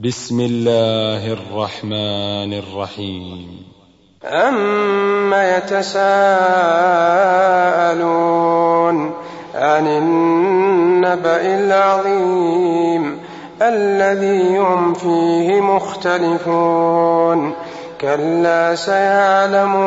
بسم الله الرحمن الرحيم. أم يتساءلون عن النبأ العظيم الذي هم فيه مختلفون؟ كلا سيعلمون.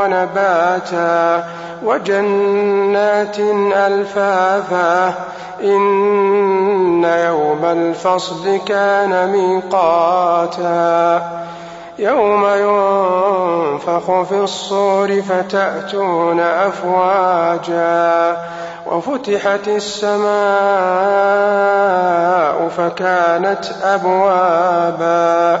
ونباتا وجنات ألفافا إن يوم الفصل كان ميقاتا يوم ينفخ في الصور فتأتون أفواجا وفتحت السماء فكانت أبوابا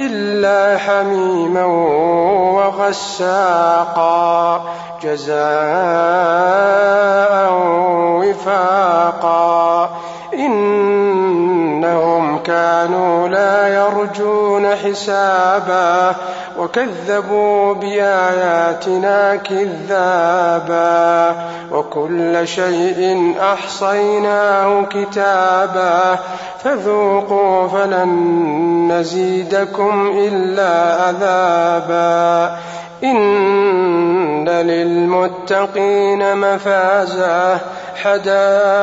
إلا حميما وغساقا جزاء وفاقا. إنهم كانوا لا يرجون حسابا وكذبوا بآياتنا كذابا وكل شيء أحصيناه كتابا فذوقوا فلن نزيدكم إلا عذابا إن للمتقين مفازا حدائق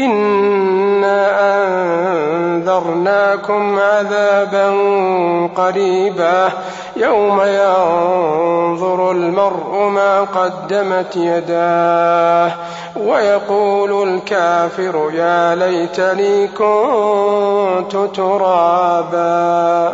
إنا أنذرناكم عذابا قريبا يوم ينظر المرء ما قدمت يداه ويقول الكافر يا ليتني كنت ترابا